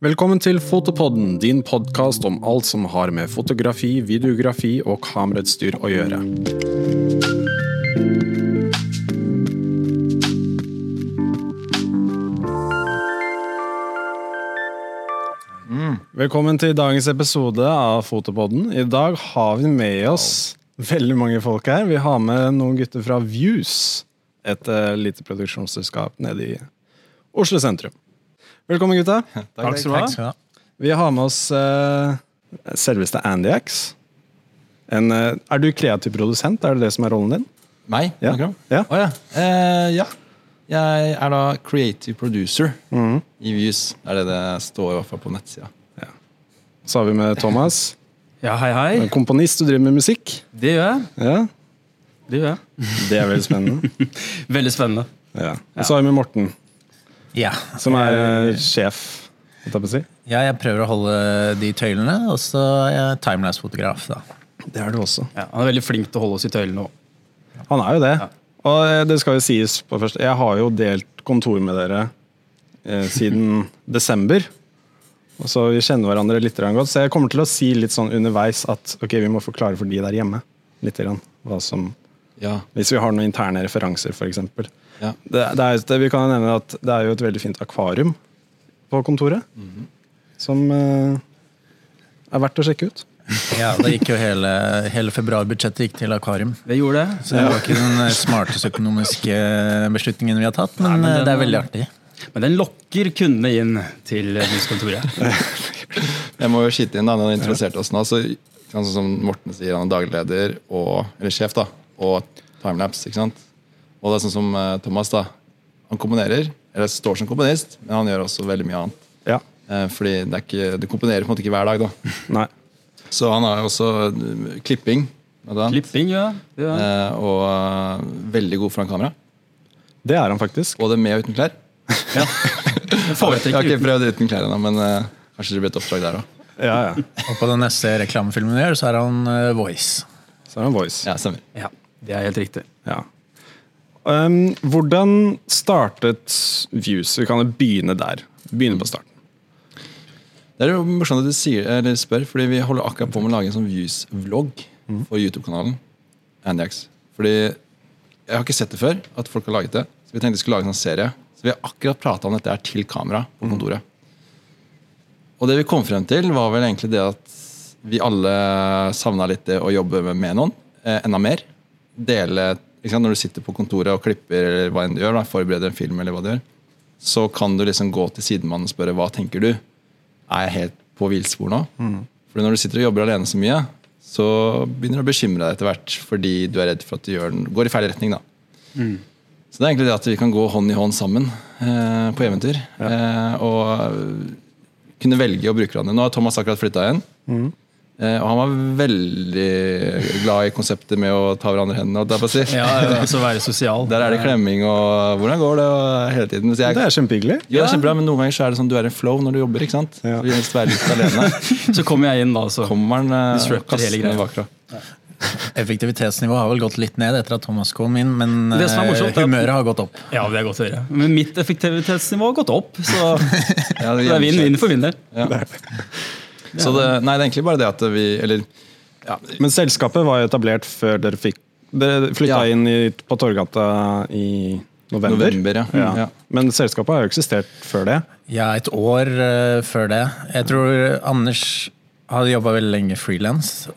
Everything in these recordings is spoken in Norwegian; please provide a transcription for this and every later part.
Velkommen til Fotopodden, din podkast om alt som har med fotografi, videografi og kamerautstyr å gjøre. Velkommen til dagens episode av Fotopodden. I dag har vi med oss veldig mange folk her. Vi har med noen gutter fra Views, et eh, lite produksjonsselskap nede i Oslo sentrum. Velkommen, gutta. Takk. Takk skal du ha. Vi har med oss uh, selveste Andyax. En, uh, er du kreativ produsent? Er det det som er rollen din? Meg? Ja. Ja. Oh, ja. Uh, ja. Jeg er da creative producer Mhm. i Views. Det er det det står i hvert fall på nettsida. Så har vi med Thomas. Ja, hei, hei. En komponist, du driver med musikk. Det gjør jeg. Ja, Det gjør jeg. Det er veldig spennende. Veldig spennende. Ja. Og så har vi med Morten, Ja. som er eh, sjef. holdt jeg på å si. Ja, jeg prøver å holde de tøylene, og så er jeg timelapse-fotograf. da. Det er du også. Ja, han er veldig flink til å holde oss i tøylene òg. Han er jo det. Og eh, det skal jo sies på først, jeg har jo delt kontor med dere eh, siden desember. Og så Vi kjenner hverandre litt godt, så jeg kommer til å si litt sånn underveis at ok, vi må forklare for de der hjemme litt grann, hva som, Ja. Hvis vi har noen interne referanser, f.eks. Det, ja. det er, det, vi kan nevne at det er jo et veldig fint akvarium på kontoret. Som eh, er verdt å sjekke ut. Ja, Da gikk jo hele, hele februarbudsjettet gikk til akvarium. Det gjorde det. Så det var ikke den eh, smarteste økonomiske beslutningen vi har tatt, men, men eh, den- det er veldig artig. Men den lokker kundene inn til huskontoret. Jeg må jo skyte inn da, når du introduserte oss nå. Så, sånn som Morten sier, han er dagleder og, eller sjef da, og timelapse. ikke sant? Og det er sånn som eh, Thomas. da, Han komponerer, eller står som komponist, men han gjør også veldig mye annet. Ja. Eh, fordi det er ikke, du komponerer på en måte ikke hver dag. da. Nei. Så han har jo også eh, klipping. blant annet. Klipping, ja. Det. Eh, og eh, veldig god foran kamera. Det er han faktisk. Både med og uten klær. Jeg Jeg har foretrekker ikke prøvd uten klær ennå, men eh, kanskje det blir et oppdrag der òg. Ja, ja. Og på den neste reklamefilmen vi gjør, så er han eh, voice. Så er han voice. Ja, stemmer. Ja, det er helt riktig. Ja. Um, hvordan startet Views? Vi kan begynne der. Begynne på starten. Det er jo morsomt at du sier, eller spør, fordi vi holder akkurat på med å lage en sånn Views-vlogg for YouTube-kanalen. Andiax. Fordi jeg har ikke sett det før, at folk har laget det. Så vi tenkte vi skulle lage en sånn serie. Så vi har akkurat prata om dette her til kamera på kontoret. Og det vi kom frem til, var vel egentlig det at vi alle savna litt det å jobbe med, med noen. Eh, enda mer. Dele sant, Når du sitter på kontoret og klipper eller hva enn du gjør, da, forbereder en film, eller hva du gjør, så kan du liksom gå til sidemannen og spørre hva tenker du er jeg helt på villspor nå. Fordi når du sitter og jobber alene så mye, så begynner du å bekymre deg etter hvert fordi du er redd for at du den, går i feil retning. da. Så det er egentlig det at vi kan gå hånd i hånd sammen eh, på eventyr. Eh, og kunne velge å bruke hverandre. Nå har Thomas akkurat flytta igjen. Eh, og han var veldig glad i konseptet med å ta hverandre i hendene. holdt jeg på å si. Ja, altså være sosial. Der er det klemming og 'hvordan går det?' og hele tiden. Så jeg, Det er kjempehyggelig. Ja, det er kjempebra, men noen ganger så er det sånn du er en flow når du jobber. ikke sant? Ja. Så vil helst være litt alene. Så kommer jeg inn, da. Så. Kommer han eh, og kaster hele greia. Effektivitetsnivået har vel gått litt ned etter at Thomas kom inn, men Det som er eh, morsomt, er at- humøret har gått opp. Ja, det er godt å høre. Men mitt effektivitetsnivå har gått opp, så Ja, det er vinn-vinn for min del. Ja. Så det, nei, det er egentlig bare det at vi Eller ja, Men selskapet var jo etablert før dere fikk Dere flytta Ja. inn i, på Torgata i november. November, ja. Ja. Ja. Men selskapet har jo eksistert før det. Ja, et år uh, før det. Jeg tror Anders hadde jobba veldig lenge frilans.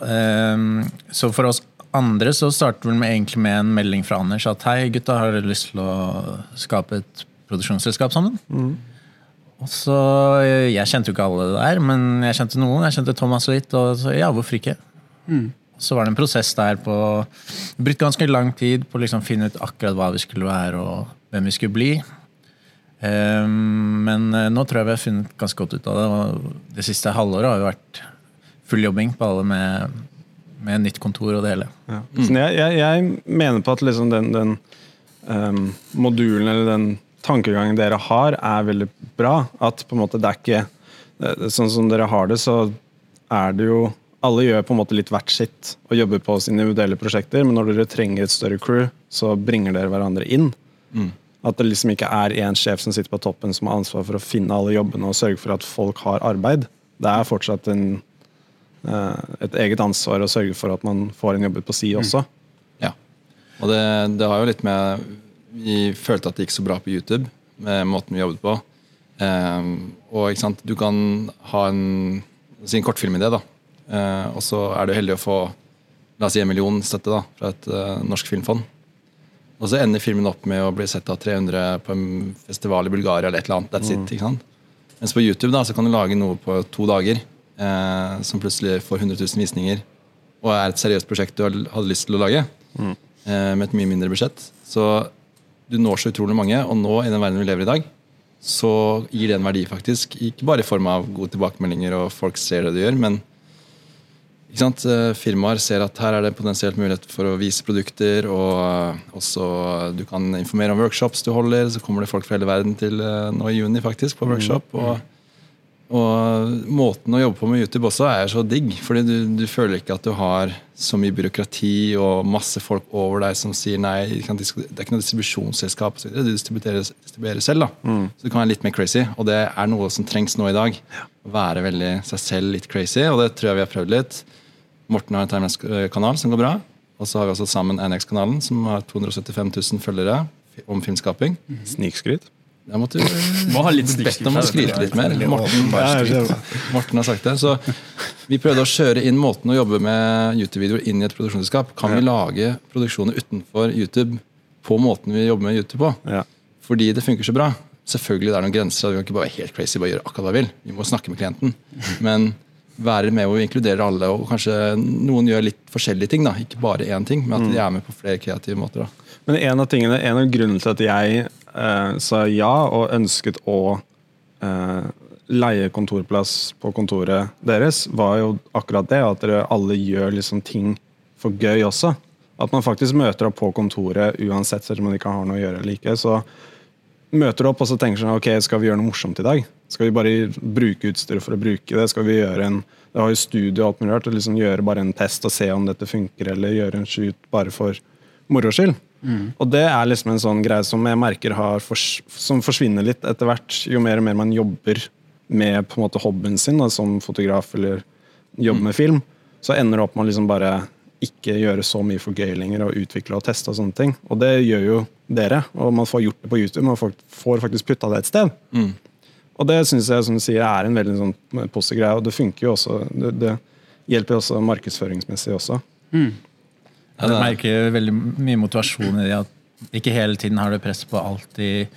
så for oss andre så startet vi med, egentlig med en melding fra Anders at hei, gutta, har dere lyst til å skape et produksjonsselskap sammen? Og så, Jeg kjente jo ikke alle der, men jeg kjente noen. Jeg kjente Thomas litt, og så ja, hvorfor ikke? Så var det en prosess der på Brukt ganske lang tid på å liksom finne ut akkurat hva vi skulle være og hvem vi skulle bli. Um, Men eh, nå tror jeg vi har funnet ganske godt ut av det. Og det siste halvåret har jo vært full jobbing på alle med, med nytt kontor og det hele. Ja. Mm. jeg, jeg, jeg mener på at liksom den, den um, modulen eller den tankegangen dere har, er veldig bra. At på en måte det er ikke eh, Sånn som dere har det, så er det jo Alle gjør på en måte litt hvert sitt og jobber på sine individuelle prosjekter, men når dere trenger et større crew, så bringer dere hverandre inn. At det liksom ikke er én sjef som sitter på toppen som har ansvar for å finne alle jobbene og sørge for at folk har arbeid. Det er fortsatt en, eh, et eget ansvar å sørge for at man får en jobb på si også. Ja. Og det, det har jo litt med Vi følte at det gikk så bra på YouTube med måten vi jobbet på. Um, og du kan ha en, si en kortfilmidé, da. Uh, og så er du heldig å få la oss si en million støtte da, fra et uh, norsk filmfond. Og så ender filmen opp med å bli sett av 300 på en festival i Bulgaria eller et eller annet. That's it, ikke sant? Mens på YouTube da, så kan du lage noe på to dager eh, som plutselig får 100 000 visninger, og er et seriøst prosjekt du hadde lyst til å lage, eh, med et mye mindre budsjett. Så du når så utrolig mange, og nå i den verden vi lever i dag, så gir det en verdi, faktisk. Ikke bare i form av gode tilbakemeldinger og folk ser det du gjør, men ikke sant? Eh, firmaer ser at her er det potensielt mulighet for å vise produkter, og eh, også du kan informere om workshops du holder. Så kommer det folk fra hele verden til eh, nå i juni faktisk på workshop. og og måten å jobbe på med YouTube også er så digg. fordi du, du føler ikke at du har så mye byråkrati og masse folk over deg som sier nei. Det er ikke noe distribusjonsselskap. Du distribuerer, distribuerer selv. da. Så du kan være litt mer crazy. Og det er noe som trengs nå i dag. Å være veldig seg selv litt crazy, og det tror jeg vi har prøvd litt. Morten har en Timelines-kanal som går bra. Og så har vi også sammen NX-kanalen, som har 275 000 følgere om filmskaping. Snikskryt. Der måtte Må ha litt bedt om å skryte litt mer. Morten, jeg. Morten har sagt det. Så vi prøvde å kjøre inn måten å jobbe med YouTube-videoer inn i et produksjonsselskap. Kan vi lage produksjoner utenfor YouTube på måten vi jobber med YouTube på? Fordi det funker så bra. Selvfølgelig det er noen grenser. Vi kan ikke bare være helt crazy bare gjøre akkurat hva vi vil. Vi må snakke med klienten. Men være med hvor vi inkluderer alle, og kanskje noen gjør litt forskjellige ting. da, Ikke bare én ting, men at de er med på flere kreative måter. da. Men en av tingene, en av grunnene til at jeg eh, sa ja og ønsket å eh, leie kontorplass på kontoret deres, var jo akkurat det. At dere alle gjør liksom ting for gøy også. At man faktisk møter opp på kontoret uansett, selv om man ikke har noe å gjøre eller ikke. Så møter du opp og så tenker sånn, ok, skal vi gjøre noe morsomt i dag? Skal vi bare bruke utstyret for å bruke det? Skal vi gjøre en Det har jo studio og alt mulig rart. Liksom gjøre bare en test og se om dette funker, eller gjøre en shoot bare for moro skyld. Og det er liksom en sånn greie som jeg merker har fors som forsvinner litt etter hvert, jo mer og mer man jobber med på en måte hobbyen sin, da, som fotograf eller jobber med film, så ender det opp med å liksom bare ikke gjøre så mye for gøy lenger og utvikle og teste og sånne ting. Og det gjør jo dere, og man får gjort det på YouTube. Man får- faktisk putta det et sted. Og det syns jeg som du sier, er en veldig sånn positiv greie, og det funker jo også. Det, det hjelper jo også markedsføringsmessig også. Ja, Jeg er- merker veldig mye motivasjon i det at ikke hele tiden har det press på å alltid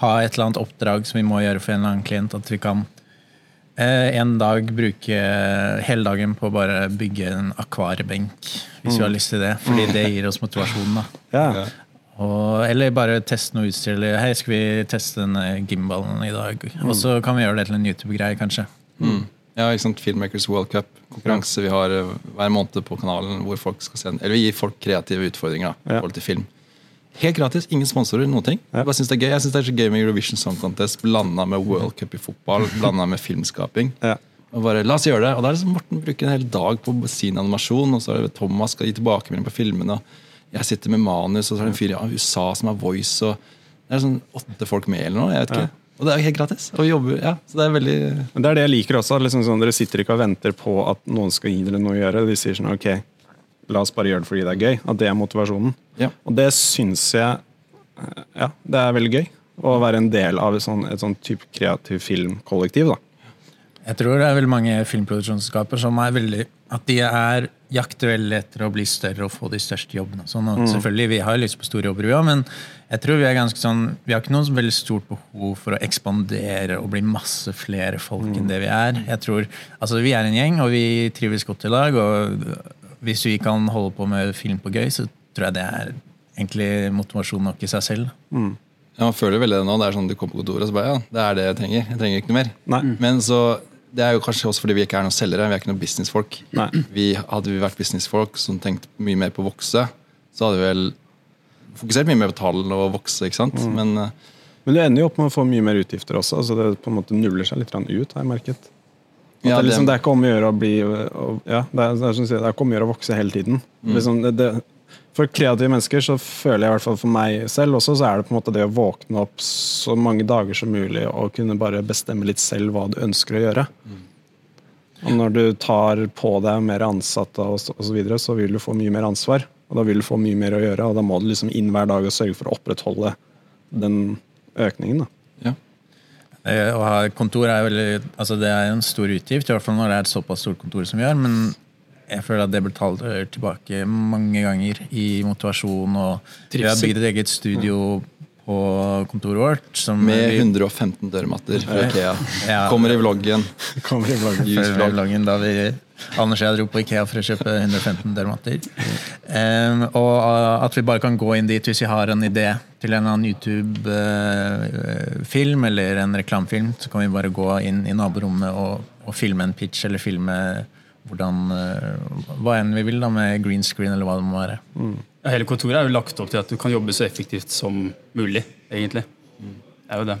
ha et eller annet oppdrag som vi må gjøre for en eller annen klient. At vi kan eh, en dag bruke hele dagen på å bare bygge en akvariebenk, hvis vi har lyst til det. Fordi det gir oss motivasjon. da. Ja. Og, eller bare teste noe utstyr. Eller hei, skal vi teste denne gimbalen i dag? Og så kan vi gjøre det til en YouTube-greie, kanskje. Mm. Ja, ikke sant? Filmmakers World Cup, konkurranse vi har eh, hver måned på kanalen. hvor folk skal se. Eller vi gir folk kreative utfordringer da, i Ja. forhold til film. Helt gratis, ingen sponsorer, noen ting. Ja. Jeg bare synes det er gøy Jeg synes det er så gøy med Eurovision Song Contest blanda med World Cup i fotball, blanda med filmskaping. Ja. Og bare, la oss gjøre det. Og da er det som Morten bruker en hel dag på sin animasjon, og så er det Thomas skal gi tilbakemelding på filmene. og Jeg sitter med manus, og så er det en fyr i USA som har voice. og Det er sånn åtte folk med eller noe. jeg vet ikke. Og det er jo helt gratis. Og vi jobber, ja, så det er veldig Men det er det jeg liker også. Liksom sånn, dere sitter ikke og venter på at noen skal gi dere noe å gjøre. De sier sånn ok, la oss bare gjøre det fordi det er gøy. At det er motivasjonen. Ja. Og det syns jeg eh, Ja, det er veldig gøy. Å være en del av et sånn, et sånn type kreativ filmkollektiv. da. Jeg tror det er veldig mange filmproduksjonsselskaper som er veldig At de er jakter veldig etter å bli større og få de største jobbene. Sånn, og Selvfølgelig, Vi har lyst på store jobber, vi òg, men jeg tror vi er ganske sånn Vi har ikke noe veldig stort behov for å ekspandere og bli masse flere folk enn det vi er. Jeg tror, altså Vi er en gjeng, og vi trives godt i lag. og Hvis vi kan holde på med film på gøy, så tror jeg det er egentlig motivasjon nok i seg selv. Ja, Man føler veldig det nå. Det er sånn Du kommer på kontoret og så bare ja, det er det jeg trenger. Jeg trenger ikke noe mer. Nei. Men så, Det er jo kanskje også fordi vi ikke er noen selgere. Vi er ikke noen businessfolk. Nei. Vi, hadde vi vært businessfolk som tenkte mye mer på å vokse, så hadde vi vel fokusert mye mer på tall og vokse. ikke sant? Men eh, Men du ender jo opp med å få mye mer utgifter også. altså Det på en måte nuller seg litt ut, har jeg merket. Ja, det, er liksom, det- er ikke om å gjøre å bli og, ja, det, er, det, er, det er ikke om å gjøre å vokse hele tiden. Mm. Liksom, For kreative mennesker så føler jeg i hvert fall for meg selv også, så er det på en måte det å våkne opp så mange dager som mulig og kunne bare bestemme litt selv hva du ønsker å gjøre. Og når du tar på deg mer ansatte osv., så, og så videre, så vil du få mye mer ansvar. Og da vil du få mye mer å gjøre, og da må du liksom inn hver dag og sørge for å opprettholde den økningen. da. Ja. Eh, Å ha kontor er veldig Altså det er en stor utgift, i hvert fall når det er et såpass stort kontor som vi har. Men jeg føler at det betaler tilbake mange ganger i motivasjon. Og vi har Trivsel. bygd et eget studio på kontoret vårt. Som Med vi, 115 dørmatter fra Ikea. Ja. Kommer i vloggen. Kommer i vloggen. Før vloggen da vi Anders og jeg dro på Ikea for å kjøpe 115 dørmatter. Um, og uh, at vi bare kan gå inn dit hvis vi har en idé til en annen YouTube-film eller en reklamefilm. Så kan vi bare gå inn i naborommet og, og filme en pitch eller filme hvordan, uh, hva enn vi vil da med green screen eller hva det må være. Ja, Hele kontoret er jo lagt opp til at du kan jobbe så effektivt som mulig, egentlig. Det er jo det.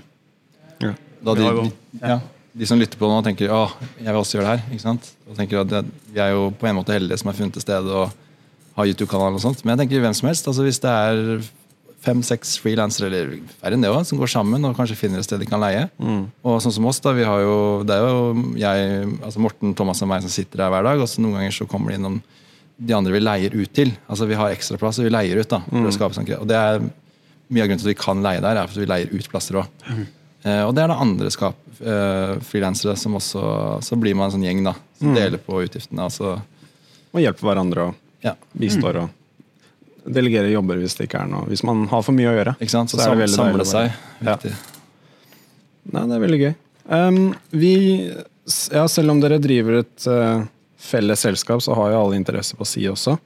Da de, de, ja, de som lytter på nå, tenker å, jeg vil også gjøre det her. ikke sant? Og tenker at det, Vi er jo på en måte heldige som har funnet et sted og har YouTube-kanal. og sånt. Men jeg tenker hvem som helst. altså Hvis det er fem-seks frilansere, eller færre enn det også, som går sammen og kanskje finner et sted de kan leie. Og sånn som oss, da, vi har jo, det er jo jeg, altså Morten, Thomas og meg som sitter der hver dag. og så Noen ganger så kommer de innom de andre vi leier ut til. Altså Vi har ekstraplass og vi leier ut. da, for å skape sånn, Og det er Mye av grunnen til at vi kan leie der, er at vi leier ut plasser òg. Eh, og det er det andre skap, eh, frilansere som også Så blir man en sånn gjeng da, som deler på utgiftene. Altså, Og hjelper hverandre og ja, bistår og delegerer jobber hvis det ikke er noe Hvis man har for mye å gjøre. ikke sant? Så, Så sam, samle seg. Viktig. Nei, det er veldig gøy. Um, vi, ja, selv om dere driver et eh, felles selskap, så har jo alle interesse på si også.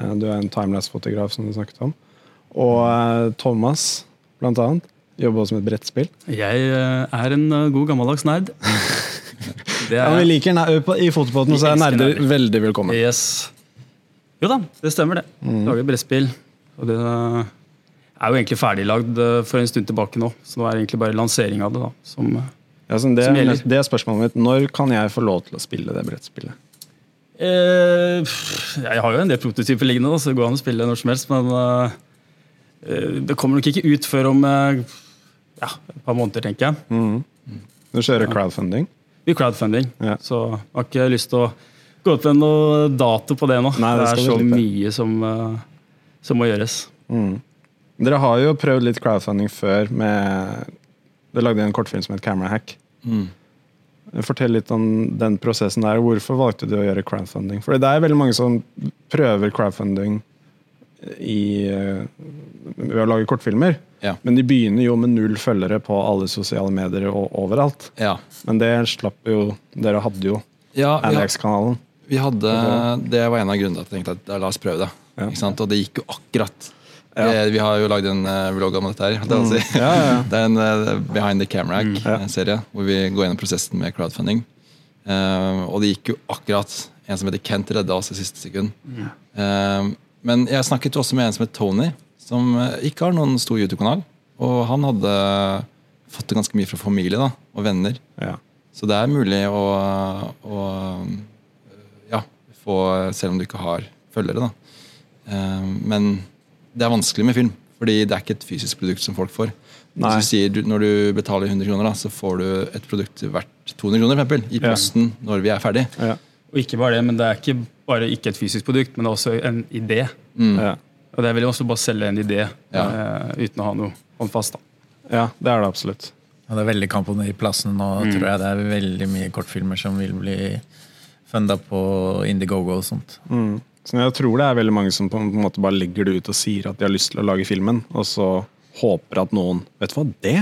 Eh, du er en timelapse-fotograf, som du snakket om. Og eh, Thomas, blant annet, jobber også med et brettspill. Jeg eh, er en god gammeldags nerd. Det Ja, er vi liker I Fotopoden så er nerder veldig velkommen. Yes. Jo da, det stemmer det. Mm. Lager brettspill. Og det er jo egentlig ferdiglagd for en stund tilbake nå. Så nå er det egentlig bare lansering av det. da. Som, Ja, det, Som er, gjelder. det er spørsmålet mitt. Når kan jeg få lov til å spille det brettspillet? Eh, jeg har jo en del prototyper liggende, så det går an å spille når som helst. Men eh, eh, det kommer nok ikke ut før om ja, et par måneder, tenker jeg. Du kjører crowdfunding? Vi crowdfunding, Ja. så jeg har ikke lyst til å gå ut med noe dato på det nå. Nei, det det, er så slippe. mye som, som må gjøres. Dere har jo prøvd litt crowdfunding før med Dere lagde en kortfilm som het Camera Hack. Mm. Fortell litt om den prosessen der. Hvorfor valgte du å gjøre crowdfunding? For det er veldig mange som prøver crowdfunding i, eh, ved å lage kortfilmer. Ja. Men de begynner jo med null følgere på alle sosiale medier og overalt. Ja. Men det slapp jo Dere hadde jo Ja, Andex-kanalen. vi hadde Det var en av grunnene til at jeg tenkte at la oss prøve det. Og det gikk jo akkurat. Ja. Mm. Vi har jo lagd en eh, vlogg om dette her. Det, mm. si. Ja, ja. Det er en eh, Behind the Ja. Camera-serie hvor vi går gjennom prosessen med crowdfunding. Uh, og det gikk jo akkurat. En som heter Kent redda oss i siste sekund. Eh, men jeg snakket jo også med en som het Tony, som ikke har noen stor YouTube-kanal. Og han hadde fått det ganske mye fra familie da, og venner. Ja. Så det er mulig å, å ja, få, selv om du ikke har følgere. Da. Uh, Men det er vanskelig med film, fordi det er ikke et fysisk produkt som folk får. Nei. Hvis du sier, du- når du betaler 100 kroner, da, så får du et produkt verdt 200 kroner for eksempel, i Ja. posten når vi er ferdig. Ja. Og ikke bare det, men det er ikke bare ikke et fysisk produkt, men det er også en idé. Ja. Og det er vel også bare selge en idé Ja. eh, uten å ha noe håndfast. ja, det er det absolutt. Ja, det er veldig kamp om de plassene nå, tror jeg. Det er veldig mye kortfilmer som vil bli funda på Indiegogo og sånt. Mm. Så jeg tror det er veldig mange som på en måte bare legger det ut og sier at de har lyst til å lage filmen, og så håper at noen Vet du hva, det?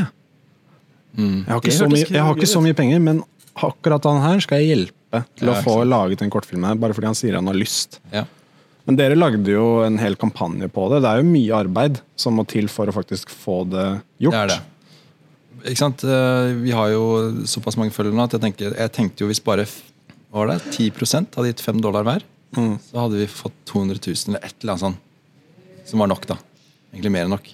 Jeg, har ikke Det så mye, jeg har ikke så mye penger, men akkurat han her skal jeg hjelpe til Ja, å få laget en kortfilm her, bare fordi han sier han har lyst. Ja. Men dere lagde jo en hel kampanje på det. Det er jo mye arbeid som må til for å faktisk få det gjort. Det er det. Ikke sant? Eh, Vi har jo såpass mange følgere nå at jeg, tenker, jeg tenkte jo hvis bare var det, 10% hadde gitt 5 dollar hver, så hadde vi fått 200 000 eller et eller annet sånt. Som var nok, da. Egentlig mer enn nok.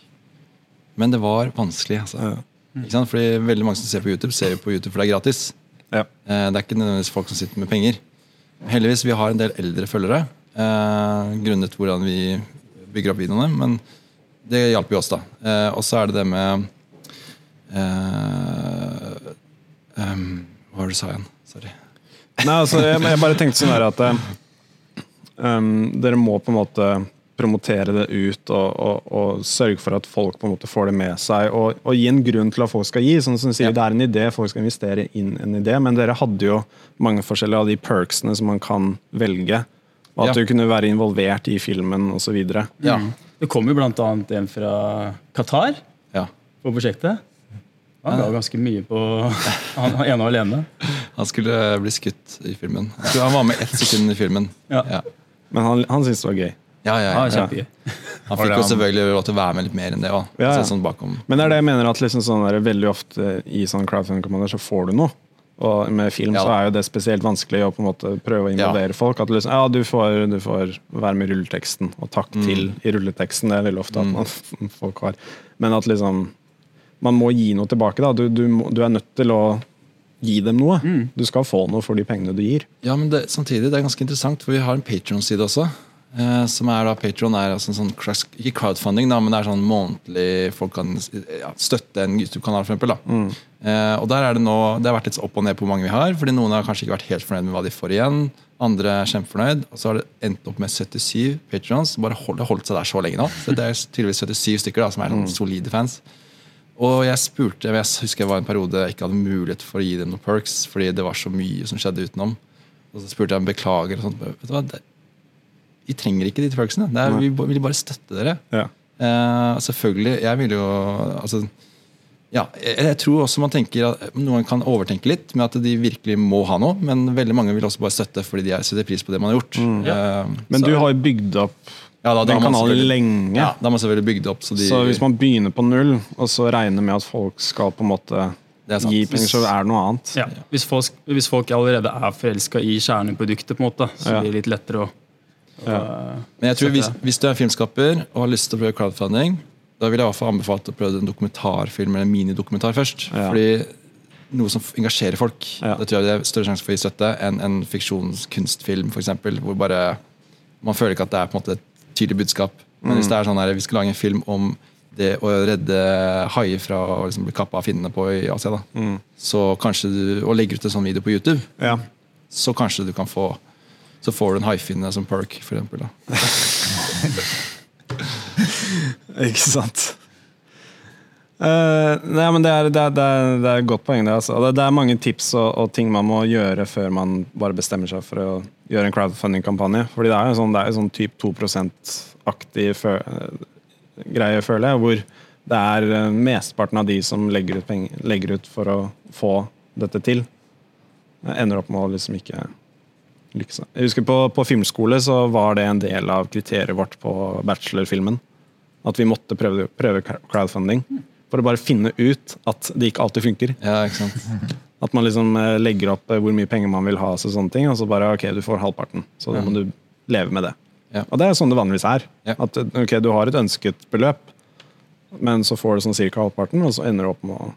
Men det var vanskelig. altså. Ja. Ikke sant? Fordi Veldig mange som ser på YouTube, ser jo på YouTube for det er gratis. Ja. Eh, Det er ikke nødvendigvis folk som sitter med penger. Heldigvis vi har en del eldre følgere. Eh, grunnet hvordan vi bygger opp videoene. Men det hjalp jo oss, da. Eh, og så er det det med eh, um, Hva var det du sa igjen? Sorry. Nei, altså, jeg, jeg bare tenkte sånn her at eh, um, dere må på en måte promotere det ut og, og, og sørge for at folk på en måte får det med seg. Og, og gi en grunn til at folk skal gi. sånn som du sier, Ja. Det er en idé, folk skal investere inn en idé, men dere hadde jo mange forskjellige av de perksene som man kan velge. Og at Ja. du kunne være involvert i filmen osv. Ja. Det kom jo annet en fra Qatar ja. på prosjektet. Han ga ganske mye på han han ene og alene. Han skulle bli skutt i filmen. Jeg tror han var med ett sekund i filmen. Ja. Ja. Men han, han syntes det var gøy. Ja, ja, Ja, ja. Han fikk jo selvfølgelig lov til å være med litt mer enn det òg. Ja, ja. Sånn. Men det er det jeg mener at liksom sånn der, veldig ofte i sånn crowdfunding-kommander så får du noe. Og med film Ja. så er jo det spesielt vanskelig å på en måte prøve å involvere folk. At liksom, ja, du får, du får være med i rulleteksten, og takk Mm. til i rulleteksten. Det er veldig ofte at man, folk har. Men at liksom Man må gi noe tilbake. da. Du, du, du er nødt til å gi dem noe. Mm. Du skal få noe for de pengene du gir. Ja, men det, samtidig det er ganske interessant, for vi har en Patron-side også. Eh, som er da, Patron er altså en sånn ikke crowdfunding, da, men det er sånn månedlig folk kan ja, støtte en YouTube-kanal. For eksempel. Eh, og der er det nå, det har vært litt opp og ned på hvor mange vi har. fordi Noen har kanskje ikke vært helt fornøyd med hva de får igjen. Andre er kjempefornøyd. Og så har det endt opp med 77 patrons. Bare hold, det har holdt seg der så lenge nå. Så det er tydeligvis 77 stykker da, som er sånn solide fans. Og jeg spurte, jeg husker jeg var en periode jeg ikke hadde mulighet for å gi dem noen perks, fordi det var så mye som skjedde utenom. Og så spurte jeg om beklager. og sånt. Vet du hva, det, Vi trenger ikke de perksene. Det er, vi vil bare støtte dere. Ja. Eh, selvfølgelig, jeg vil jo altså, ja, jeg, jeg tror også man tenker at Noen kan overtenke litt med at de virkelig må ha noe, men veldig mange vil også bare støtte fordi de er- setter pris på det man har gjort. Eh, Men så- du har bygd opp ja, da, den har man kanalen selvfølgelig- lenge. Ja, da har man selvfølgelig bygd opp. Så, de, Så hvis man begynner på null, og så regner med at folk skal på en måte Det er sant. gi penger, så er det noe annet. Ja. Hvis, folk, hvis folk allerede er forelska i kjerneproduktet, på en måte, så Ja. blir det litt lettere å, å Men jeg tror hvis, hvis du er filmskaper og har lyst til å prøve crowdfunding, da vil jeg i hvert fall anbefale å prøve en dokumentarfilm eller en minidokumentar først. Ja. Fordi noe som engasjerer folk, Ja. det tror jeg det er større sjanse for å gi støtte enn en fiksjonskunstfilm, f.eks., hvor bare man føler ikke at det er på en måte et tydelig budskap. Men hvis det er sånn her, vi skal lage en film om det å redde haier fra å liksom bli kappa av finnene på i Asia, da. så kanskje du, og legger ut en sånn video på YouTube, Ja. så kanskje du kan få så får du en haifinne som perk, for eksempel. Ikke sant. Uh, nei, men det er, det, er, det, er, det er et godt poeng. Det, altså. det, det er mange tips og, og ting man må gjøre før man bare bestemmer seg for å gjøre en crowdfunding-kampanje. Fordi det er jo sånn, det er jo sånn typ 2 %-aktig greie, føler jeg. Hvor det er eh, mesteparten av de som legger ut, penger, legger ut for å få dette til, ender opp med å liksom ikke lykkes. Jeg husker på, på filmskole så var det en del av kriteriet vårt på bachelorfilmen. At vi måtte prøve, prøve crowdfunding. For å bare finne ut at det ikke alltid funker. Ja, ikke sant? At man liksom eh, legger opp eh, hvor mye penger man vil ha, så sånne ting, og så bare ok, du får halvparten. Så da må du leve med det. Ja. Og det er sånn det vanligvis er. Ja. At eh, ok, du har et ønsket beløp, men så får du sånn cirka halvparten, og så ender du opp med å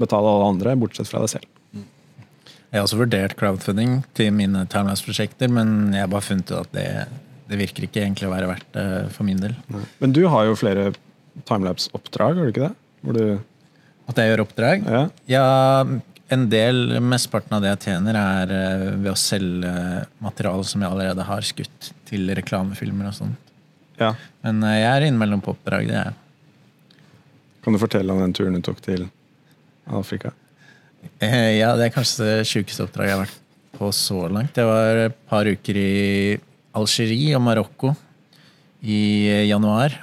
betale alle andre, bortsett fra deg selv. Jeg har også vurdert crowdfunding til mine timelines-prosjekter, men jeg har bare funnet ut at det, det virker ikke egentlig å være verdt det for min del. Men du har jo flere timelapse-oppdrag, har du ikke det? Du At jeg gjør oppdrag? Ja. Ja, en del, mesteparten av det jeg tjener, er eh, ved å selge materiale som jeg allerede har skutt til reklamefilmer og sånt. ja. Men eh, jeg er innimellom på oppdrag, det er jeg. Kan du fortelle om den turen du tok til Afrika? Eh, Ja, det er kanskje det sjukeste oppdraget jeg har vært på så langt. Det var et par uker i Algerie og Marokko i eh, januar.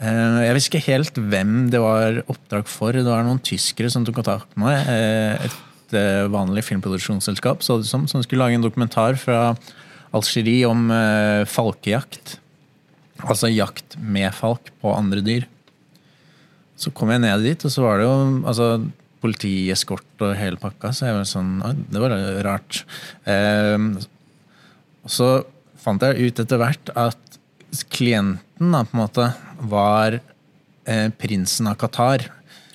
Eh, Jeg visste ikke helt hvem det var oppdrag for. Det var noen tyskere som tok kontakt med meg. Eh, Et eh, vanlig filmproduksjonsselskap så det som, som skulle lage en dokumentar fra Algerie om falkejakt. Altså jakt med falk på andre dyr. Så kom jeg ned dit, og så var det jo altså, politieskort og hele pakka. Så jeg var sånn det var rart. Eh, så fant jeg ut etter hvert at klienten da, på en måte var eh, prinsen av Qatar.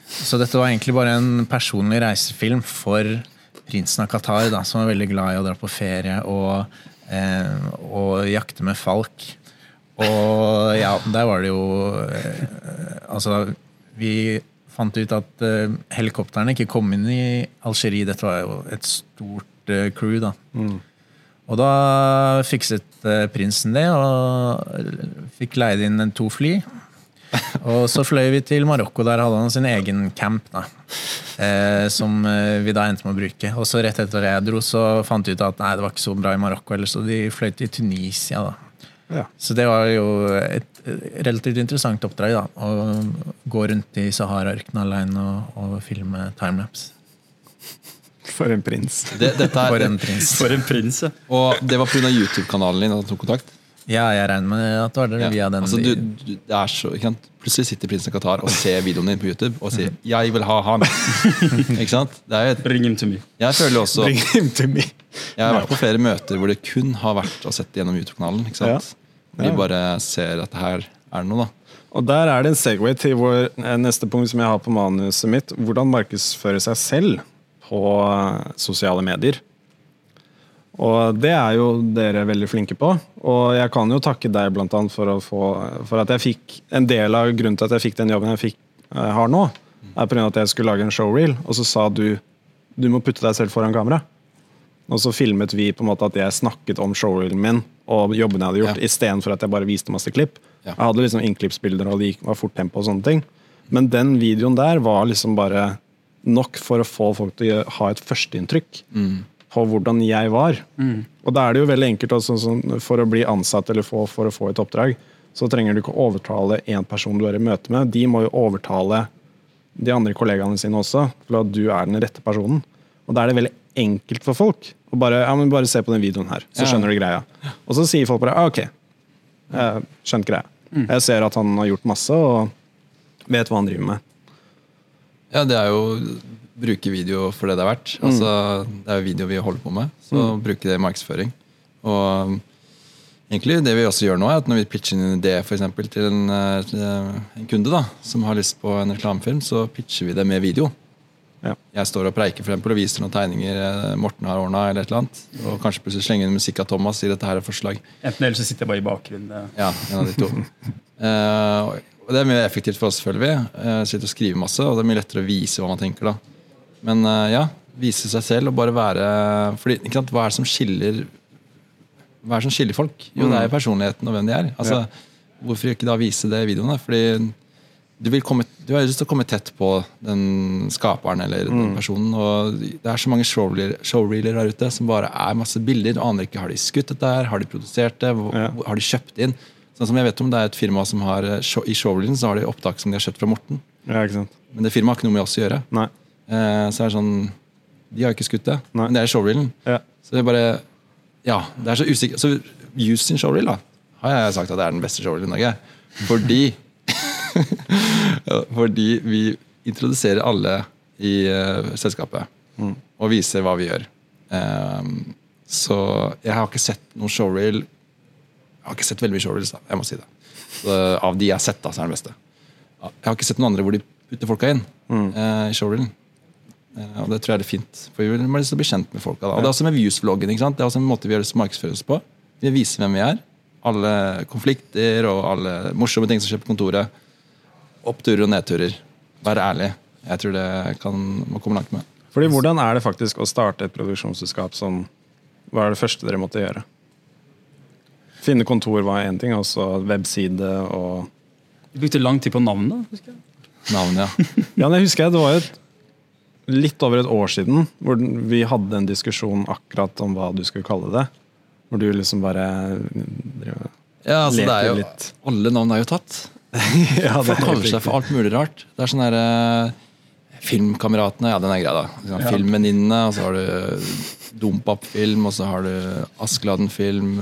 Så dette var egentlig bare en personlig reisefilm for prinsen av Qatar, da, som var veldig glad i å dra på ferie og, eh, og jakte med falk. Og ja, der var det jo eh, Altså, vi fant ut at eh, helikoptrene ikke kom inn i Algerie. Dette var jo et stort eh, crew, da. Og da fikset eh, prinsen det, og fikk leid inn to fly. Og så fløy vi til Marokko. Der hadde han sin egen camp. da eh, Som eh, vi da endte med å bruke. Og så rett etter jeg dro, så fant vi ut at nei, det var ikke så bra i Marokko. Eller, så de fløy til Tunisia. da Ja. Så det var jo et relativt interessant oppdrag. da Å gå rundt i Sahara-ørkenen alene og, og filme timelapse. For en prins. Det, dette For er, en prins. For en prins, ja. og det var pga. YouTube-kanalen din at du tok kontakt? Ja, jeg regner med at det var det Ja. via den. Altså, du, du, det er så, ikke sant? Plutselig sitter prinsen av Qatar og ser videoen din på YouTube og sier 'jeg vil ha han'. ikke sant? Det er et, Ring him to me. jeg føler også Bring him to me. Jeg har vært på flere møter hvor det kun har vært å sette gjennom YouTube-kanalen. ikke sant? Vi Ja. bare ser at her er det noe, da. Og der er det en Segway til vår eh, neste punkt som jeg har på manuset mitt. Hvordan markedsføre seg selv på sosiale medier. Og det er jo dere veldig flinke på. Og jeg kan jo takke deg blant annet for, få, for at jeg fikk En del av grunnen til at jeg fikk den jobben jeg fikk, eh, har nå, er pga. at jeg skulle lage en showreel, og så sa du du må putte deg selv foran kamera. Og så filmet vi på en måte at jeg snakket om showreelen min og jobben jeg hadde gjort, Ja. istedenfor at jeg bare viste masse klipp. Ja. Jeg hadde liksom innklippsbilder, og det var fort tempo og sånne ting. Men den videoen der var liksom bare nok for å få folk til å ha et førsteinntrykk på hvordan jeg var. Og da er det jo veldig enkelt også, sånn, for å bli ansatt eller få, for å få et oppdrag, så trenger du ikke overtale én person du er i møte med. De må jo overtale de andre kollegaene sine også, for at du er den rette personen. Og da er det veldig enkelt for folk å bare, ja, men bare se på den videoen her, så Ja. skjønner du greia. Og så sier folk bare ah, ok, jeg skjønte greia. Jeg ser at han har gjort masse og vet hva han driver med. Ja, det er jo å bruke video for det det er verdt. Altså, det er jo video vi holder på med, så bruke det i markedsføring. Og um, egentlig det vi også gjør nå, er at når vi pitcher inn en idé for eksempel, til en, eh, en kunde da, som har lyst på en reklamefilm, så pitcher vi det med video. Ja. Jeg står og preiker for eksempel, og viser noen tegninger eh, Morten har ordna, eller et eller annet. Og kanskje plutselig slenger inn musikk av Thomas i dette her er forslag. Enten eller så sitter jeg bare i bakgrunnen. Ja, en av de to. Eh, og det er mye effektivt for oss, selvfølgelig. vi. Uh, sitte og skrive masse, og det er mye lettere å vise hva man tenker. da. Men eh, ja, vise seg selv og bare være fordi, ikke sant, Hva er det som skiller Hva er det som skiller folk? Jo, det er jo personligheten og hvem de er. Altså, Hvorfor ikke da vise det i videoene? Fordi du, vil komme, du har lyst til å komme tett på den skaperen eller den personen. og Det er så mange showreeler, showreeler der ute som bare er masse bilder. Du aner ikke, Har de skutt dette her? Har de produsert det? Hvor, Ja. Har de kjøpt inn? Sånn som jeg vet om Det er et firma som har eh, I showreelen så har de opptak som de har kjøpt fra Morten. Ja, ikke sant? Men det firmaet har ikke noe med oss å gjøre. Nei. Eh, så er det sånn De har ikke skutt det. Nei. Men det er showreelen. Ja. Så det er bare Ja, det er så usikkert. Så Use sin showreel, da, har jeg sagt at det er den beste showreelen i Norge. Fordi Fordi vi introduserer alle i uh, selskapet. Og viser hva vi gjør. Um, så jeg har ikke sett noen showreel Jeg har ikke sett veldig mye showreels, da. Jeg må si det. Så, av de jeg har sett, da, så er den beste. Jeg har ikke sett noen andre hvor de putter folka inn eh, i showreelen. Eh, og det tror jeg er fint. For vi vil liksom bli kjent med folka. Da. Og det er også med Views-vloggen. ikke sant? Det er også en måte vi gjør det markedsfører oss på. Vi viser hvem vi er. Alle konflikter og alle morsomme ting som skjer på kontoret. Oppturer og nedturer. Vær ærlig. Jeg tror det kan man komme langt med. Fordi hvordan er det faktisk å starte et produksjonsselskap som Hva er det første dere måtte gjøre? Finne kontor var én ting, og så webside og Du brukte lang tid på navnet. husker jeg. Navnet, ja. Ja, det husker jeg. Det var jo litt over et år siden hvor vi hadde en diskusjon akkurat om hva du skulle kalle det. Hvor du liksom bare drev- ja altså, det er Leker jo, litt. alle navn er jo tatt. Ja, det er kaller seg for alt mulig rart. Det er sånn derre Filmkameratene, ja, den er grei, da. Ja. Filmvenninnene, og så har du Dompap-film, og så har du Askeladden-film.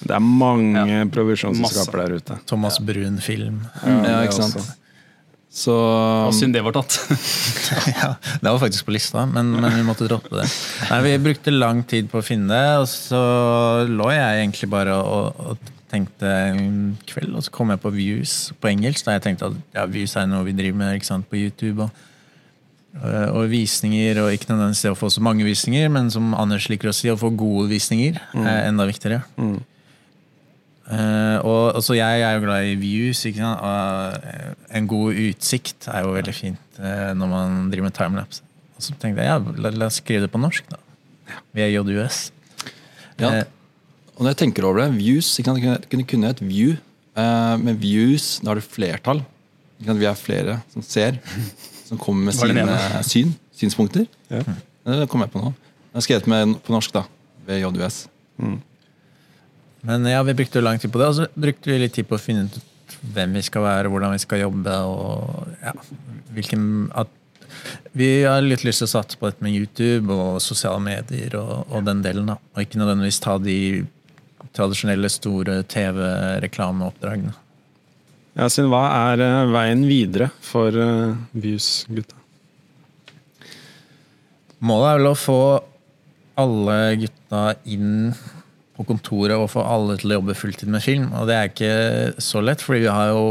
Det er mange produksjonsselskaper der ute. Thomas Brun-film. Ja, det ikke sant? også. Så Og synd det var tatt. ja, det var faktisk på lista, men, men vi måtte droppe det. Nei, Vi brukte lang tid på å finne det, og så lå jeg egentlig bare og, og tenkte en kveld, og så kom jeg på Views på engelsk. Da jeg tenkte at ja, Views er noe vi driver med ikke sant, på YouTube. og og visninger, og ikke nødvendigvis det å få så mange visninger, men som Anders liker å si, å få gode visninger er enda viktigere. Eh, og så jeg er jo glad i views. Ikke sant? Og eh, en god utsikt er jo veldig fint uh, når man driver med timelapse. Og så tenkte jeg ja, la, la oss skrive det på norsk, da. Via JUS. Ja. Uh, Og når jeg tenker over det, views ikke sant, Det kunne- kunne et view, eh, men views, da har du flertall. Ikke sant, Vi er flere som ser, som kommer med sine syn, synspunkter. Ja. Det kommer jeg på nå. Jeg har skrevet med på norsk, da. Ved JUS. Men ja, vi brukte jo lang tid på det, og så brukte vi litt tid på å finne ut hvem vi skal være, hvordan vi skal jobbe, og ja, hvilken at Vi har litt lyst til å satse på dette med YouTube og sosiale medier og, og den delen, da. Og ikke nødvendigvis ta de tradisjonelle, store TV-reklameoppdragene. Ja, Siden hva er eh, veien videre for uh, Views-gutta? Målet er vel å få alle gutta inn på kontoret og få alle til å jobbe fulltid med film. Og det er ikke så lett, fordi vi har jo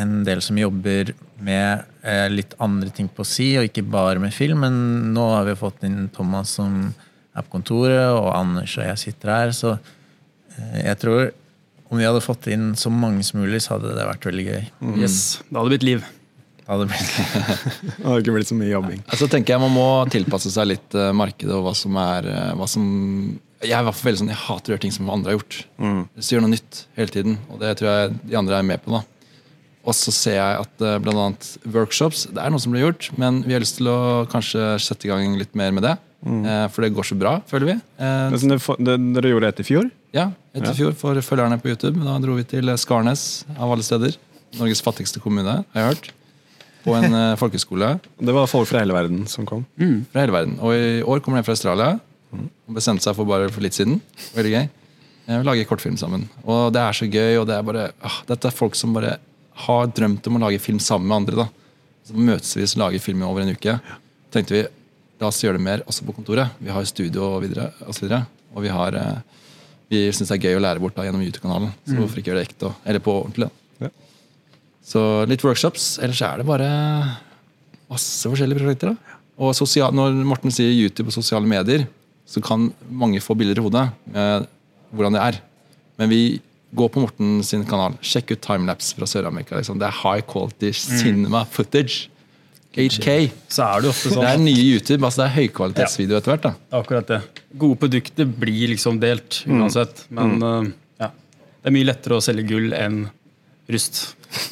en del som jobber med eh, litt andre ting på si, og ikke bare med film. Men nå har vi fått inn Thomas som er på kontoret, og Anders og jeg sitter her. Så eh, jeg tror om vi hadde fått inn så mange som mulig, så hadde det vært veldig gøy. Yes, Da hadde blitt liv. Det hadde blitt Det har ikke blitt så mye jobbing. Så tenker jeg Man må tilpasse seg litt eh, markedet og hva som er eh, hva som, Jeg er i veldig sånn, jeg hater å gjøre ting som andre har gjort. Mm. Så gjør noe nytt hele tiden, og det tror jeg de andre er med på. da Og så ser jeg at uh, blant annet workshops Det er noe som blir gjort, men vi har lyst til å kanskje sette i gang litt mer med det. Eh, for det går så bra, føler vi. Eh, Det det, dere gjorde etter fjor? ja, etter Ja. fjor for følgerne på YouTube. Da dro vi til Skarnes, av alle steder. Norges fattigste kommune, har jeg hørt. På en eh, folkeskole Det var folk fra hele verden som kom. fra hele verden. Og i år kommer de fra Australia. Og bestemte seg for bare for litt siden. Veldig gøy. Eh, Vi lager kortfilm sammen. Og det er så gøy. og det er bare, ah, Dette er folk som bare har drømt om å lage film sammen med andre. da. Så møtes vi og lager film over en uke. tenkte vi la oss gjøre det mer også på kontoret. Vi har studio og videre. Og, så videre. og vi har eh, vi syns det er gøy å lære bort da, gjennom YouTube-kanalen. Så hvorfor ikke gjøre det ekte? Eller på ordentlig. Ja. Så litt workshops. Ellers er det bare masse forskjellige prosjekter. da. Og sosial, når Morten sier YouTube og sosiale medier, så kan mange få bilder i hodet med hvordan det er. Men vi går på Morten sin kanal. Sjekk ut timelapse fra Sør-Amerika. Liksom. Det er high quality cinema footage. 8K. Så er det ofte sånn. Det er nye YouTube. altså Det er høykvalitetsvideo etter hvert. da. akkurat det. Gode produkter blir liksom delt uansett. Men eh, ja, det er mye lettere å selge gull enn rust.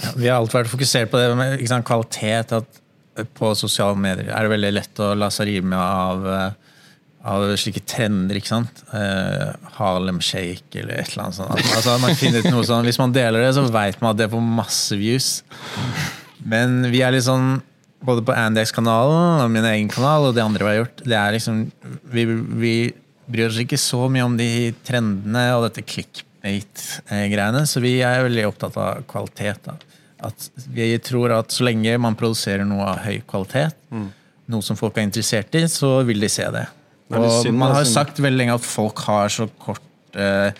Ja, vi har alltid vært fokusert på det med ikke sant, kvalitet. At på sosiale medier er det veldig lett å la seg rime av, eh, av slike trender. ikke sant? Eh, Harlem Shake eller et eller annet sånt. Altså, man finner ut noe sånn, Hvis man deler det, så vet man at det får masse views. Men vi er litt sånn både på Andex-kanalen og min egen kanal og det andre vi har gjort, det er liksom Vi, vi bryr oss ikke så mye om de trendene og dette clickbait-greiene, så vi er veldig opptatt av kvalitet. da. At vi tror at så lenge man produserer noe av høy kvalitet, noe som folk er interessert i, så vil de se det. Og man har jo sagt veldig lenge at folk har så kort uh,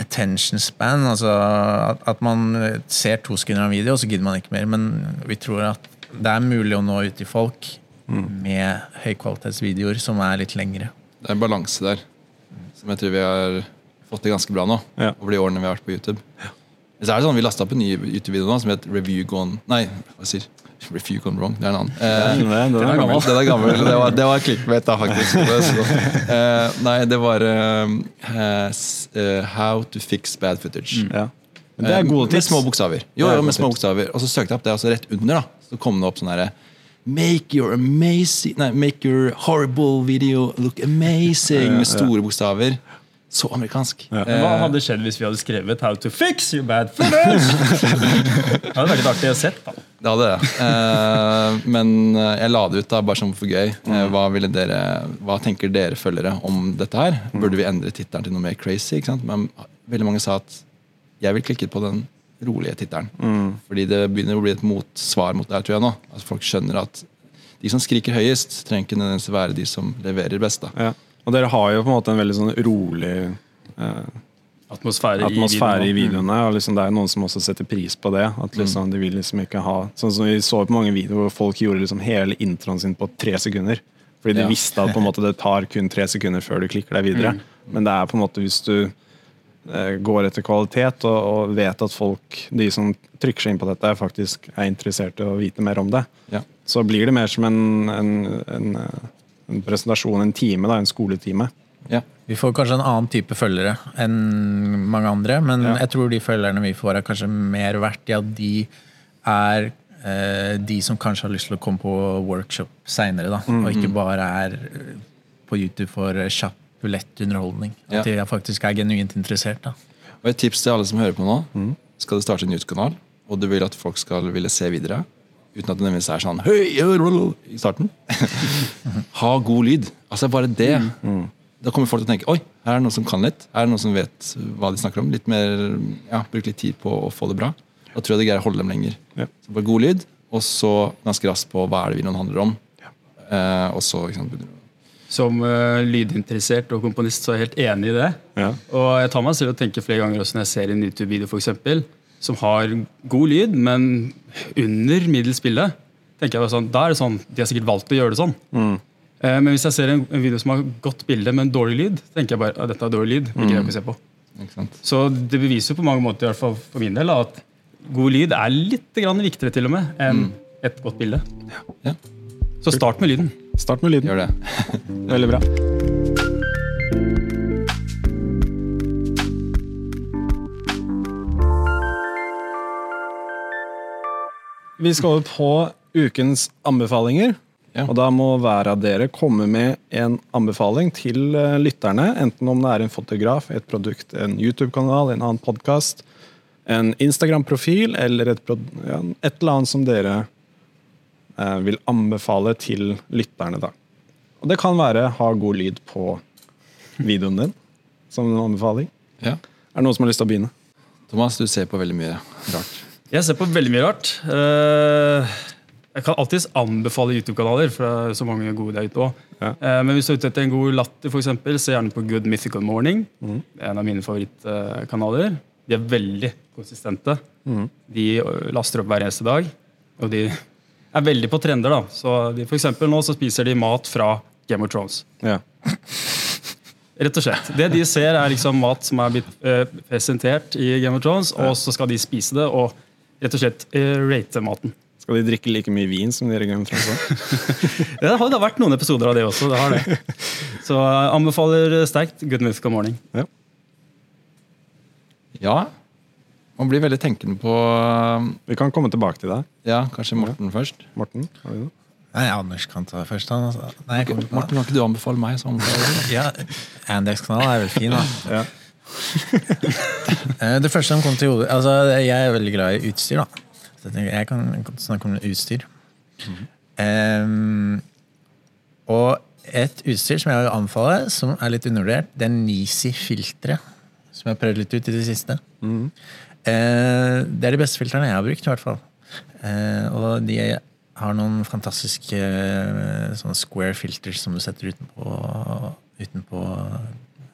attention span. Altså at, at man ser to sekunder av en video, og så gidder man ikke mer. Men vi tror at det er mulig å nå ut til folk med høykvalitetsvideoer som er litt lengre. Det er en balanse der som jeg tror vi har fått til ganske bra nå. Ja. Over de årene vi har vært på YouTube. Så er det sånn, Vi lasta opp en ny YouTube-video nå som heter Review Gone Nei, hva sier Review Gone Wrong. Det er en annen. Eh, Den er, den er gammel. Den er gammel. Det var, det var clickbait, da, faktisk. Så- Eh, nei, det var eh, eh, eh, How to fix bad footage. Ja. Men det er gode gode Med tips. små bokstaver. Jo, jo, med små bokstaver. Og så søkte jeg opp det, og så rett under da Så kom det opp sånn herre Make your amazing Nei, make your horrible video look amazing med store bokstaver. Så amerikansk. Ja. Hva hadde skjedd hvis vi hadde skrevet 'How to fix your bad footage'? det hadde vært litt artig å sett. Det hadde det. Eh, men eh, jeg la det ut da, bare sånn for gøy. Eh, hva, ville dere, hva tenker dere følgere om dette her? Burde vi endre tittelen til noe mer crazy? ikke sant? Men veldig mange sa at jeg vil klikke på den rolige tittelen. Fordi det begynner å bli et motsvar mot det her, tror jeg nå. Altså Folk skjønner at de som skriker høyest, trenger ikke nødvendigvis være de som leverer best. Ja. Og dere har jo på en måte en veldig sånn rolig eh, Atmosfære, atmosfære i i videoene. Og liksom det er noen som også setter pris på det. At liksom de vil liksom ikke ha Sånn som vi så på mange videoer hvor folk gjorde liksom hele introen sin på tre sekunder. Fordi de Ja. visste at på en måte det tar kun tre sekunder før du klikker deg videre. Men det er på en måte hvis du eh, går etter kvalitet og, og vet at folk, de som trykker seg inn på dette, faktisk er interessert i å vite mer om det. Ja. Så blir det mer som en, en, en, eh, en presentasjon, en time, da, en skoletime. Ja. Vi får kanskje en annen type følgere enn mange andre, men Ja. jeg tror de følgerne vi får, er kanskje mer verdt i at de er eh, de som kanskje har lyst til å komme på workshop seinere, da. Og ikke bare er eh, på YouTube for eh, kjapp, lett underholdning. At de faktisk er genuint interessert. da. Og et tips til alle som hører på nå. Skal du starte en YouTube-kanal, og du vil at folk skal ville se videre, uten at det nødvendigvis er sånn Høy, i starten. ha god lyd. Altså bare det. Da kommer folk til å tenke Oi, her er det noen som kan litt. Her er det noen som vet hva de snakker om. Litt mer, ja, Bruk litt tid på å få det bra. Da tror jeg det greier å holde dem lenger. Ja. Så bare god lyd, og så ganske raskt på hva er det videoen handler om. Eh, og så ikke sant, Som uh, lydinteressert og komponist så er jeg helt enig i det. Ja. Og jeg tar meg selv og tenker flere ganger også når jeg ser en YouTube-video for eksempel, som har god lyd, men under middels spille, tenker jeg bare sånn, Da er det sånn, De har sikkert valgt å gjøre det sånn. Eh, Men hvis jeg ser en, en video som har godt bilde, men dårlig lyd, tenker jeg bare at dette er dårlig lyd. Det gidder jeg ikke å se på. Så det beviser på mange måter, i hvert fall for min del, at god lyd er litt viktigere til og med enn et godt bilde. Ja, Så start med lyden. Start med lyden. gjør det. Veldig bra. Vi skal over på ukens anbefalinger. Ja. Og da må hver av dere komme med en anbefaling til eh, lytterne. Enten om det er en fotograf, et produkt, en YouTube-kanal, en annen podkast, en Instagram-profil eller et, ja, et eller annet som dere eh, vil anbefale til lytterne. da. Og det kan være ha god lyd på videoen din, som en anbefaling. Ja. Er det noen som har lyst til å begynne? Thomas, du ser på veldig mye rart. Jeg ser på veldig mye rart. Eh, Jeg kan alltids anbefale YouTube-kanaler, for det er så mange gode der ute også. Ja. Eh, Men hvis du er ute etter en god latter, for eksempel, se gjerne på Good Mythical Morning. Er en av mine favorittkanaler. De er veldig konsistente. De øh, laster opp hver eneste dag. Og de er veldig på trender. da. Så de, for eksempel nå så spiser de mat fra Game of Thrones. Ja. Rett og slett. Det de ser, er liksom mat som er blitt eh, presentert i Game of Thrones, og så skal de spise det og rett og slett eh, rate maten. Skal de drikke like mye vin som de gjør i Game of Thrones? Det har da vært noen episoder av det også. det har det. Så anbefaler sterkt Good Mythical Morning. Ja. Ja, man blir veldig tenkende på Vi kan komme tilbake til det. Ja, kanskje Morten først. Morten? har du det? Nei, Anders kan ta først. Han, altså. Nei, jeg kommer det. Morten, kan ikke du anbefale meg? Så? Ja, Andex-kanalen er vel fin, da. Ja. Eh, Det første som kom til hodet Altså, jeg er veldig glad i utstyr, da. Så jeg tenker jeg kan snakke om utstyr. Em, og et utstyr som jeg vil anbefale, som er litt undervurdert, det er Nisi-filteret. Som jeg har prøvd litt ut i det siste. Eh, det er de beste filtrene jeg har brukt, i hvert fall. Uh, og de har noen fantastiske eh, sånne square filters som du setter utenpå, utenpå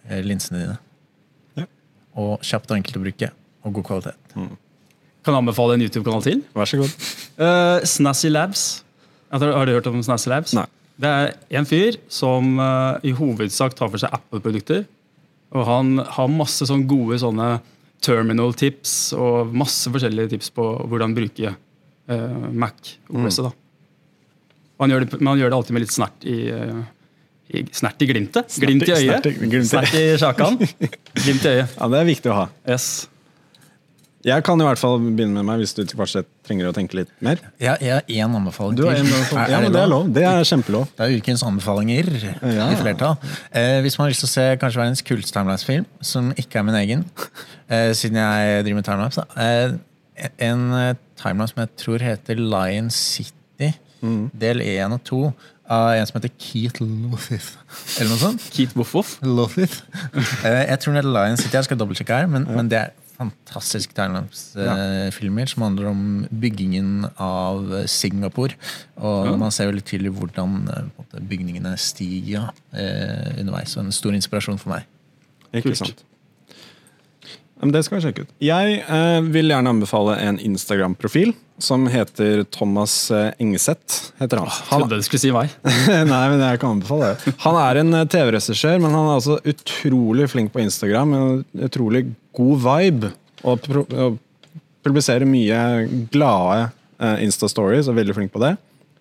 eh, linsene dine. Ja. Og kjapt og enkelt å bruke, og god kvalitet. Kan jeg anbefale en YouTube-kanal til. Vær så god. Uh, Snazzy Labs. Har du hørt om Snazzy Labs? Nei. Det er en fyr som uh, i hovedsak tar for seg Apple-produkter. Og han har masse sånne gode sånne terminal-tips og masse forskjellige tips på hvordan bruke uh, Mac OS-et. da. Og han gjør, det, men han gjør det alltid med litt snert i, i Snert i glimtet. Glimt i øyet. Snert i sjakan. Glimt i øyet. Ja, Det er viktig å ha. Yes. Jeg kan i hvert fall begynne med meg hvis du kanskje trenger å tenke litt mer. Ja, jeg har én anbefaling Du har en, til. ja, men Det er lov. Det er kjempelov. Det er ukens anbefalinger Ja. i flertall. Eh, hvis man har lyst til å se kanskje verdens kuleste timelapse-film, som ikke er min egen, eh, siden jeg driver med timelapse, da. Eh, en eh, timelapse som jeg tror heter Lion City, del 1 og 2, av en som heter Keith Lothith. Eller noe sånt. Keith Woff Woff. Lothith. eh, jeg tror det er Lion City, jeg skal dobbeltsjekke her, men, men det er fantastiske timelapse-filmer som handler om byggingen av Singapore. Og man ser veldig tydelig hvordan eh, måte, bygningene stiger eh, underveis. Og en stor inspirasjon for meg. Ikke sant. Men det skal vi sjekke ut. Jeg eh, vil gjerne anbefale en Instagram-profil som heter Thomas eh, Engeseth. heter han. han Trodde du skulle si meg. Nei, men jeg kan anbefale det. Han er en eh, TV-regissør, men han er altså utrolig flink på Instagram. En utrolig god vibe. Og, pro og publiserer mye glade uh, Insta-stories, og er veldig flink på det.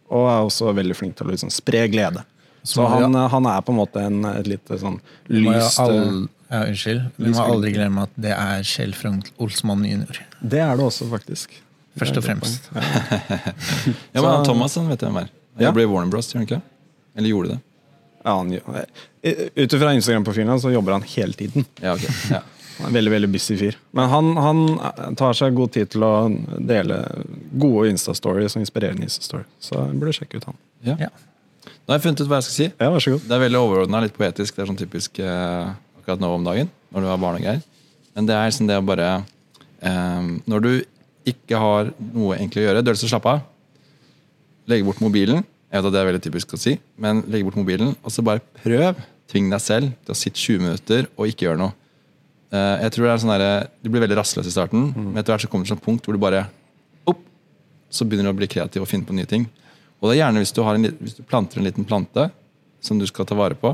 Og er også veldig flink til å liksom spre glede. Så må vi- han, han er på en måte en, et lite sånn lyst eh, ja, unnskyld. Vi må aldri glemme at det er Kjell Frank Olsmann jr. Det er det også, faktisk. Først og fremst. Ja, men han Thomas han vet jeg hvem er. Han Ja. jobber i Warner Bros, gjør han ikke? Eller gjorde det? Ja, han, eh, Ut ifra Instagram-profilen Finland så jobber han hele tiden. Ja, ok. Ja. En veldig veldig busy fyr. Men han, han tar seg god tid til å dele gode Insta-stories og inspirerende Insta-story. Så jeg burde sjekke ut han. Ja. Ja. Nå har jeg funnet ut hva jeg skal si. Ja, vær så god. Det er veldig overordna, litt poetisk. Det er sånn typisk eh, akkurat nå om dagen, når du har barn og greier. Men det er sånn det å bare eh, Når du ikke har noe egentlig å gjøre, du har lyst til å slappe av, legge bort mobilen. Jeg vet at det er veldig typisk å si, men legge bort mobilen, og så bare prøv. Tving deg selv til å sitte 20 minutter og ikke gjøre noe. Eh, jeg tror det er sånn der, Du blir veldig rastløs i starten, men etter hvert så kommer det til et punkt hvor du bare opp, så begynner du å bli kreativ og finne på nye ting. Og det er gjerne hvis du, har en, hvis du planter en liten plante som du skal ta vare på.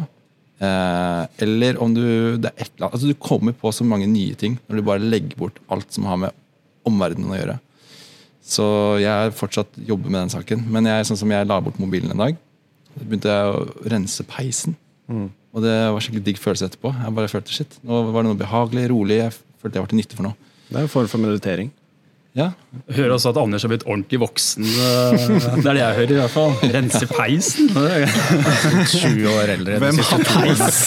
Eh, eller om du det er et eller annet, altså Du kommer på så mange nye ting når du bare legger bort alt som har med omverdenen å gjøre. Så jeg fortsatt jobber med den saken. Men jeg, sånn som jeg la bort mobilen en dag, så begynte jeg å rense peisen. Og det var skikkelig digg følelse etterpå. Jeg bare følte shit, Nå var det noe behagelig, rolig. Jeg følte jeg var til nytte for noe. Det er en form for meditering. Ja, Jeg hører også at Anders har blitt ordentlig voksen. eh, Det er det jeg hører, i hvert fall. Rense peisen. Det er- 20 år eldre. Hvem har peis?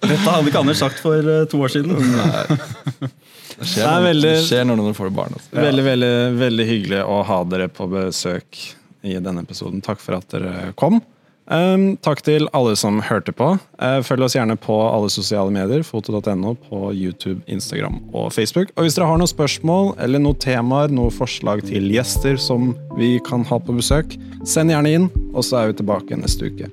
Dette hadde ikke Anders sagt for eh, to år siden. det skjer, Det er veldig- det skjer når du får barn. Altså. Veldig, veldig, veldig hyggelig å ha dere på besøk i denne episoden. Takk for at dere kom. Um, takk til alle som hørte på. Uh, følg oss gjerne på alle sosiale medier, foto.no, på YouTube, Instagram og Facebook. Og hvis dere har noen spørsmål eller noen temaer, noen forslag til gjester som vi kan ha på besøk, send gjerne inn, og så er vi tilbake neste uke.